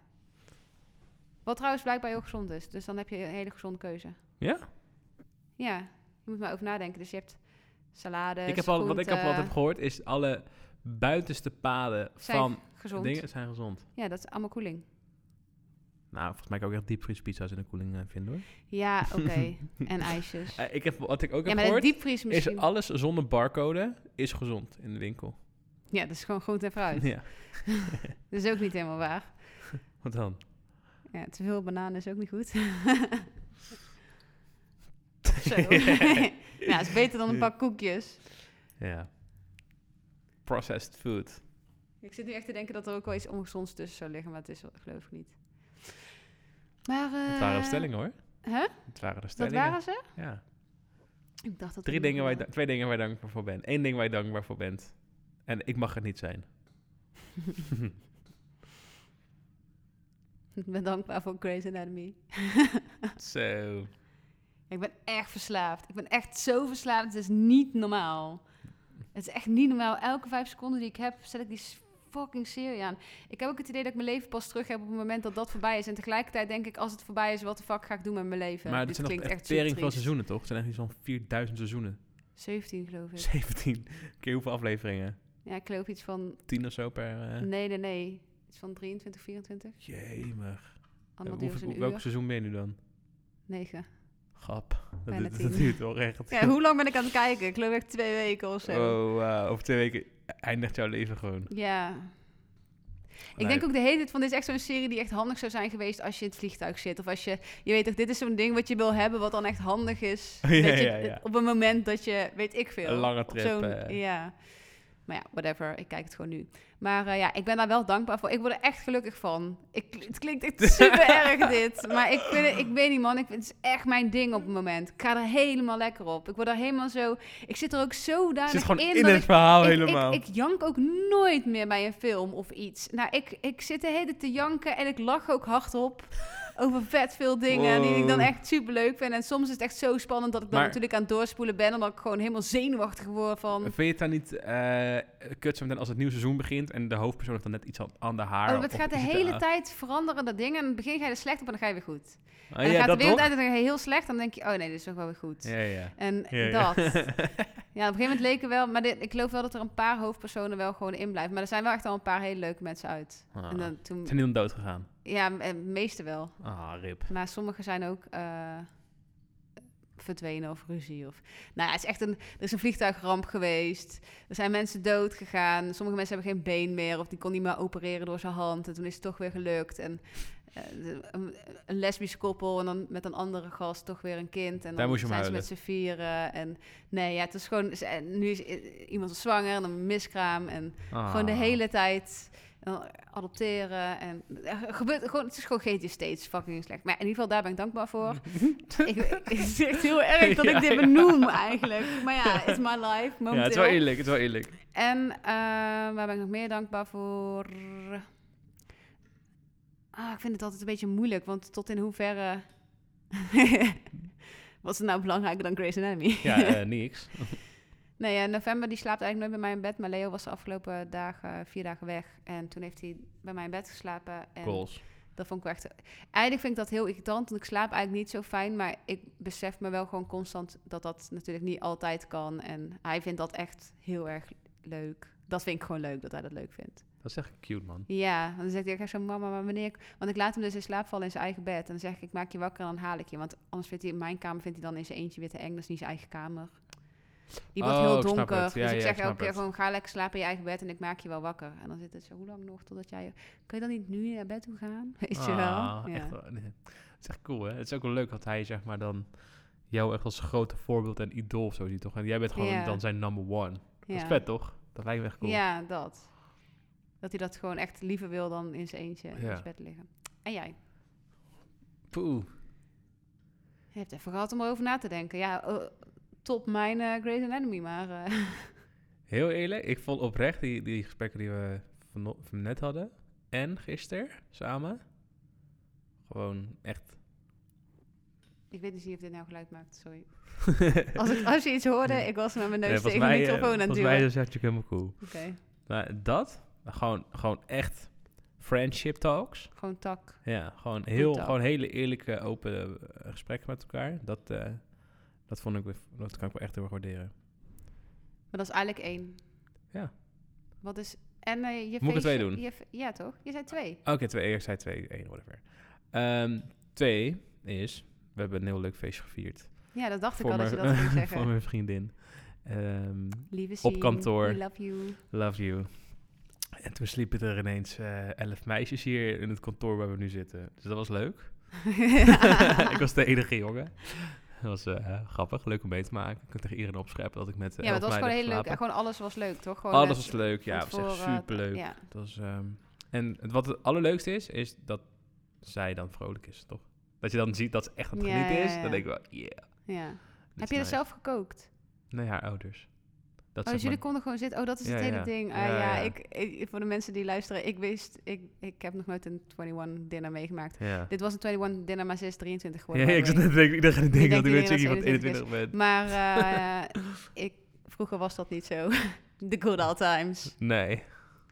Wat trouwens blijkbaar heel gezond is. Dus dan heb je een hele gezonde keuze. Ja? Ja, je moet maar over nadenken. Dus je hebt salades, ik heb al, wat ik heb groenten, altijd gehoord is alle buitenste paden zijn van gezond. dingen zijn gezond. Ja, dat is allemaal koeling. Nou, volgens mij kan ik ook echt diepvriespizza's in de koeling eh, vinden hoor. Ja, oké. en ijsjes. Eh, ik heb, wat ik ook ja, heb gehoord, is alles zonder barcode is gezond in de winkel. Ja, dat is gewoon groente en fruit. Ja, Dat is ook niet helemaal waar. wat dan? Ja, te veel bananen is ook niet goed. Zo. ja, het is beter dan een pak koekjes. Ja. Processed food. Ik zit nu echt te denken dat er ook wel iets ongezonds tussen zou liggen, maar het is wel- geloof ik niet. Maar, eh Het waren de stellingen hoor. Hè? Het waren de Dat waren ze? Ja. Ik dacht dat Drie dingen waar je, twee dingen waar je dankbaar voor bent. Eén ding waar je dankbaar voor bent. En ik mag het niet zijn. Ik ben dankbaar voor Grey's Anatomy. Zo. Ik ben echt verslaafd. Ik ben echt zo verslaafd. Het is niet normaal. Het is echt niet normaal. Elke vijf seconden die ik heb, zet ik die fucking serie aan. Ik heb ook het idee dat ik mijn leven pas terug heb op het moment dat dat voorbij is. En tegelijkertijd denk ik, als het voorbij is, wat de fuck ga ik doen met mijn leven? Maar Dit het zijn nog klinkt echt tering triest. seizoenen toch? Het zijn echt van 4000 seizoenen. 17 geloof ik. 17 keer hoeveel afleveringen? Ja, ik geloof iets van... 10 of zo per... eh Nee, nee, nee. Iets van 23, 24. Jemig. Allemaal Ja, hoeveel- welk uur. seizoen ben je nu dan? 9. Grap. Dat, duurt- dat tien. duurt wel echt. Ja, hoe lang ben ik aan het kijken? Ik geloof echt twee weken of zo. Oh, over twee weken eindigt jouw leven gewoon. Ja. Ik denk ook de hele tijd van, dit is echt zo'n serie die echt handig zou zijn geweest als je in het vliegtuig zit. Of als je, je weet toch, dit is zo'n ding wat je wil hebben, wat dan echt handig is. Ja, dat je, ja, ja. Op een moment dat je, weet ik veel. Een lange trip, eh. Ja. Maar ja, whatever. Ik kijk het gewoon nu. Maar eh, ja, ik ben daar wel dankbaar voor. Ik word er echt gelukkig van. Ik, het klinkt echt super erg dit. Maar ik, vind ik weet niet man, ik vind het is echt mijn ding op het moment. Ik ga er helemaal lekker op. Ik word er helemaal zo... Ik zit er ook zo zit in. gewoon in, dat het ik- verhaal ik, helemaal. Ik, ik jank ook nooit meer bij een film of iets. Nou, ik, ik zit de hele tijd te janken en ik lach ook hardop over vet veel dingen die ik dan echt super leuk vind. En soms is het echt zo spannend dat ik dan Maar- natuurlijk aan het doorspoelen ben en dat ik gewoon helemaal zenuwachtig word van... Vind je het dan niet eh kut zo meteen als het nieuwe seizoen begint en de hoofdpersoon heeft dan net iets aan, aan de haar? Oh, het gaat de het, hele tijd veranderen, dat ding. En in het begin ga je er slecht op en dan ga je weer goed. Oh, en dan ja, gaat dat de wereld toch? uit en dan ga je heel slecht. En dan denk je, oh nee, dit is toch wel weer goed. Ja, ja. En Ja, ja. dat. Ja, op een gegeven moment leken wel... Maar dit, ik geloof wel dat er een paar hoofdpersonen wel gewoon in blijven. Maar er zijn wel echt al een paar hele leuke mensen uit. Ah. En dan toen... Zijn die dan dood gegaan? Ja, eh, meeste wel. Ah, rip. Maar sommige zijn ook eh, verdwenen of ruzie. Of... Nou ja, het is echt een, er is een vliegtuigramp geweest. Er zijn mensen dood gegaan. Sommige mensen hebben geen been meer of die kon niet meer opereren door zijn hand. En toen is het toch weer gelukt. En eh, een, een lesbisch koppel en dan met een andere gast toch weer een kind. En Daar dan zijn ze met z'n vieren. En nee, ja, het is gewoon... Nu is iemand zwanger en dan een miskraam. En gewoon de Ah. hele tijd adopteren. En er gebeurt gewoon, het is gewoon GT steeds fucking slecht. Maar in ieder geval, daar ben ik dankbaar voor. ik, het is echt heel erg dat Ja, ik dit ja. benoem eigenlijk. Maar ja, it's my life momenteel. Ja, het is wel eerlijk, het is wel eerlijk. En eh, waar ben ik nog meer dankbaar voor? Ah, ik vind het altijd een beetje moeilijk, want tot in hoeverre... Wat is nou belangrijker dan Grey's Anatomy? Ja, eh, niks. Nee, ja, november die slaapt eigenlijk nooit bij mij in bed. Maar Leo was de afgelopen dagen, vier dagen weg. En toen heeft hij bij mij in bed geslapen. En Goals. dat vond ik echt... Eigenlijk vind ik dat heel irritant, want ik slaap eigenlijk niet zo fijn. Maar ik besef me wel gewoon constant dat dat natuurlijk niet altijd kan. En hij vindt dat echt heel erg leuk. Dat vind ik gewoon leuk, dat hij dat leuk vindt. Dat is echt cute, man. Ja, dan zegt hij echt zo, mama, maar wanneer... ik-" Want ik laat hem dus in slaap vallen in zijn eigen bed. En dan zeg ik, ik maak je wakker en dan haal ik je. Want anders vindt hij in mijn kamer vindt hij dan in zijn eentje weer te eng. Dat is niet zijn eigen kamer. Die wordt Oh, heel snap donker. Ja, dus ik ja, zeg ik elke keer het. gewoon, ga lekker slapen in je eigen bed en ik maak je wel wakker. En dan zit het zo, hoe lang nog totdat jij... Kun je dan niet nu naar bed toe gaan? Weet je wel? Ah, Ja. echt wel. Het is echt cool, hè? Het is ook wel leuk dat hij, zeg maar, dan jou echt als grote voorbeeld en idool of zo ziet, toch? En jij bent gewoon dan zijn number one. Dat is vet, toch? Dat lijkt me echt cool. Ja, dat. Dat hij dat gewoon echt liever wil dan in zijn eentje in zijn bed liggen. En jij? Poeh. Je hebt even gehad om erover na te denken. Ja, eh, top mijn eh Grey's Anatomy, maar... eh, Heel eerlijk, ik vond oprecht die, die gesprekken die we van, van net hadden en gisteren samen gewoon echt. ik weet dus niet of dit nou geluid maakt, sorry. Als, ik, als je iets hoorde, ik was met mijn neus Nee, tegen volgens de mij, eh, microfoon aan het Volgens mij duwen. is het natuurlijk helemaal cool. Oké, Maar dat, gewoon, gewoon echt friendship talks. gewoon tak. Ja, gewoon, heel, gewoon hele eerlijke, open gesprekken met elkaar. Dat, dat vond ik, dat kan ik wel echt heel erg waarderen. Maar dat is eigenlijk één. Ja. Wat is... En eh, je Moet ik feestje- twee doen? je ja, toch? Je zei twee. Oké, twee. Ik zei twee, één, whatever. Ehm, twee is, we hebben een heel leuk feestje gevierd. Ja, dat dacht ik al dat je dat ging voor zeggen. mijn vriendin. Ehm, Lieve op kantoor. we love you. love you. En toen sliepen er ineens eh, elf meisjes hier in het kantoor waar we nu zitten. Dus dat was leuk. ik was de enige jongen. Dat was eh, grappig, leuk om mee te maken. Ik kon tegen iedereen opscheppen dat ik met eh, ja, elf het was gewoon heel leuk. gewoon alles was leuk, toch? Gewoon Alles was leuk, ja. Het was echt superleuk. Ja. Het was, ehm, en wat het allerleukste is, is dat zij dan vrolijk is, toch? Dat je dan ziet dat ze echt aan het genieten ja, is. Dan denk ik wel, yeah. ja. Heb je dat nice. zelf gekookt? Nee, haar ouders. Dat Oh, dus jullie maar- konden gewoon zitten. Oh, dat is Ja, het hele ja. ding. Ah, Ja, ja, ja. Ik, ik, voor de mensen die luisteren, ik wist, ik, ik heb nog nooit een 21 dinner meegemaakt. Ja. Dit was een 21 dinner, maar ze is 23 Ja, geworden. ik by zat net way. te denken, iedereen denkt dat ik weet zeker van ze 21 ben. Maar eh, ik, vroeger was dat niet zo. The good old times. Nee.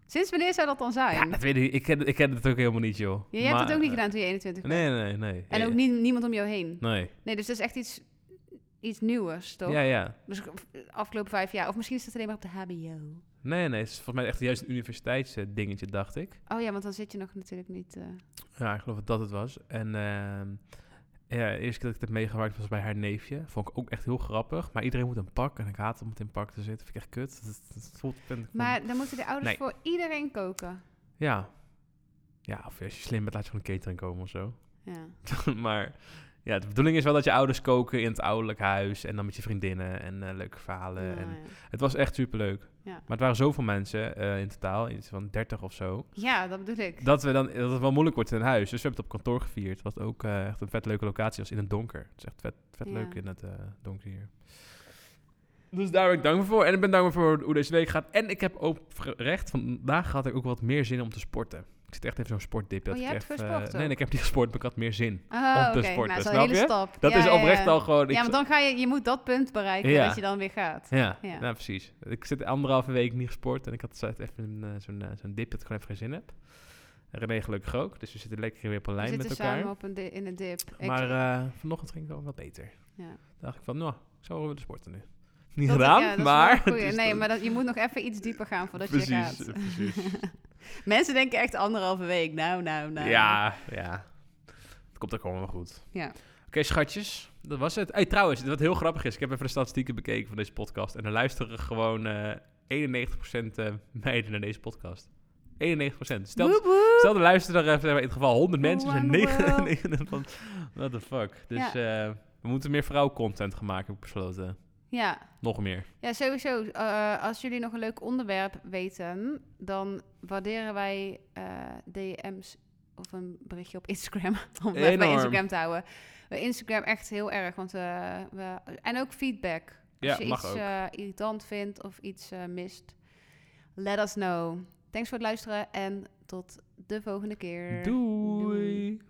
Sinds wanneer zou dat dan zijn? Ja, dat weet ik. Ik ken, ik ken het ook helemaal niet, joh. Ja, jij hebt het ook niet eh, gedaan toen je 21 was. Nee, nee, nee. En ook niet, niemand om jou heen. Nee. Nee, dus dat is echt iets, iets nieuws, toch? Ja, ja. Dus afgelopen vijf jaar. Of misschien is het alleen maar op de HBO. Nee, nee. Het is volgens mij echt juist een universiteitsdingetje, dacht ik. Oh ja, want dan zit je nog natuurlijk niet... eh, Ja, ik geloof dat dat het was. En ehm, ja, de eerste keer dat ik het meegemaakt was bij haar neefje. Vond ik ook echt heel grappig. Maar iedereen moet een pak. En ik haat om het in pak te zitten. Vind ik echt kut. Dat, dat voelt, Maar dan moeten de ouders Nee. voor iedereen koken. Ja. Ja, of als je slim bent, laat je gewoon een catering komen of zo. Ja. maar ja, de bedoeling is wel dat je ouders koken in het ouderlijk huis. En dan met je vriendinnen en eh, leuke verhalen. En ja. het was echt superleuk. Ja. Maar het waren zoveel mensen eh, in totaal. Iets van 30 of zo. ja, dat bedoel ik. Dat, we dan, dat het wel moeilijk wordt in huis. Dus we hebben het op kantoor gevierd. Was ook eh, echt een vet leuke locatie. Was in het donker. Het is echt vet, vet leuk in het donker hier. Dus daar ben ik dankbaar voor. En ik ben dankbaar voor hoe deze week gaat. En ik heb oprecht vandaag had ik ook wat meer zin om te sporten. Ik zit echt even zo'n sportdip. dat Oh, je ik gesport eh? Nee, nee, ik heb niet gesport, maar ik had meer zin. Oh, om te sporten, Nou, dat snap je? stap. Dat Ja, is ja, oprecht ja. al gewoon... Ja, maar dan ga je... Je moet dat punt bereiken dat je dan weer gaat. Ja, Ja. ja. precies. Ik zit anderhalve week niet gesport en ik had zo even eh, zo'n eh, zo'n dip dat ik gewoon even geen zin heb. En René gelukkig ook, dus we zitten lekker weer op een We lijn zitten met elkaar. samen op een di- in een dip. Maar vanochtend ging het wel wat beter. ja. Dacht ik van, nou, ik zou wel willen sporten nu. Niet Dat- gedaan, ja, maar... is Nee, maar dat, je moet nog even iets dieper gaan voordat precies, je gaat. precies. Mensen denken echt anderhalve week. Nou, nou, nou. Ja, ja. Het komt ook allemaal wel goed. Ja. Oké, schatjes. Dat was het. Hey, trouwens, wat heel grappig is, ik heb even de statistieken bekeken van deze podcast. En er luisteren gewoon eh 91% eh, meiden naar deze podcast. 91%. Stel, stel luisteren er even, in het geval 100 mensen, zijn One 9 world. 9 van, what the fuck. Dus eh, we moeten meer vrouwencontent gaan maken, heb ik besloten. Ja. Nog meer. ja, sowieso. Eh, als jullie nog een leuk onderwerp weten, dan waarderen wij eh, DM's of een berichtje op Instagram. Om bij. Instagram te houden. Instagram echt heel erg. Want, eh, we, en ook feedback. Als Ja, je mag iets ook. irritant vindt of iets mist, let us know. Thanks voor het luisteren en tot de volgende keer. Doei.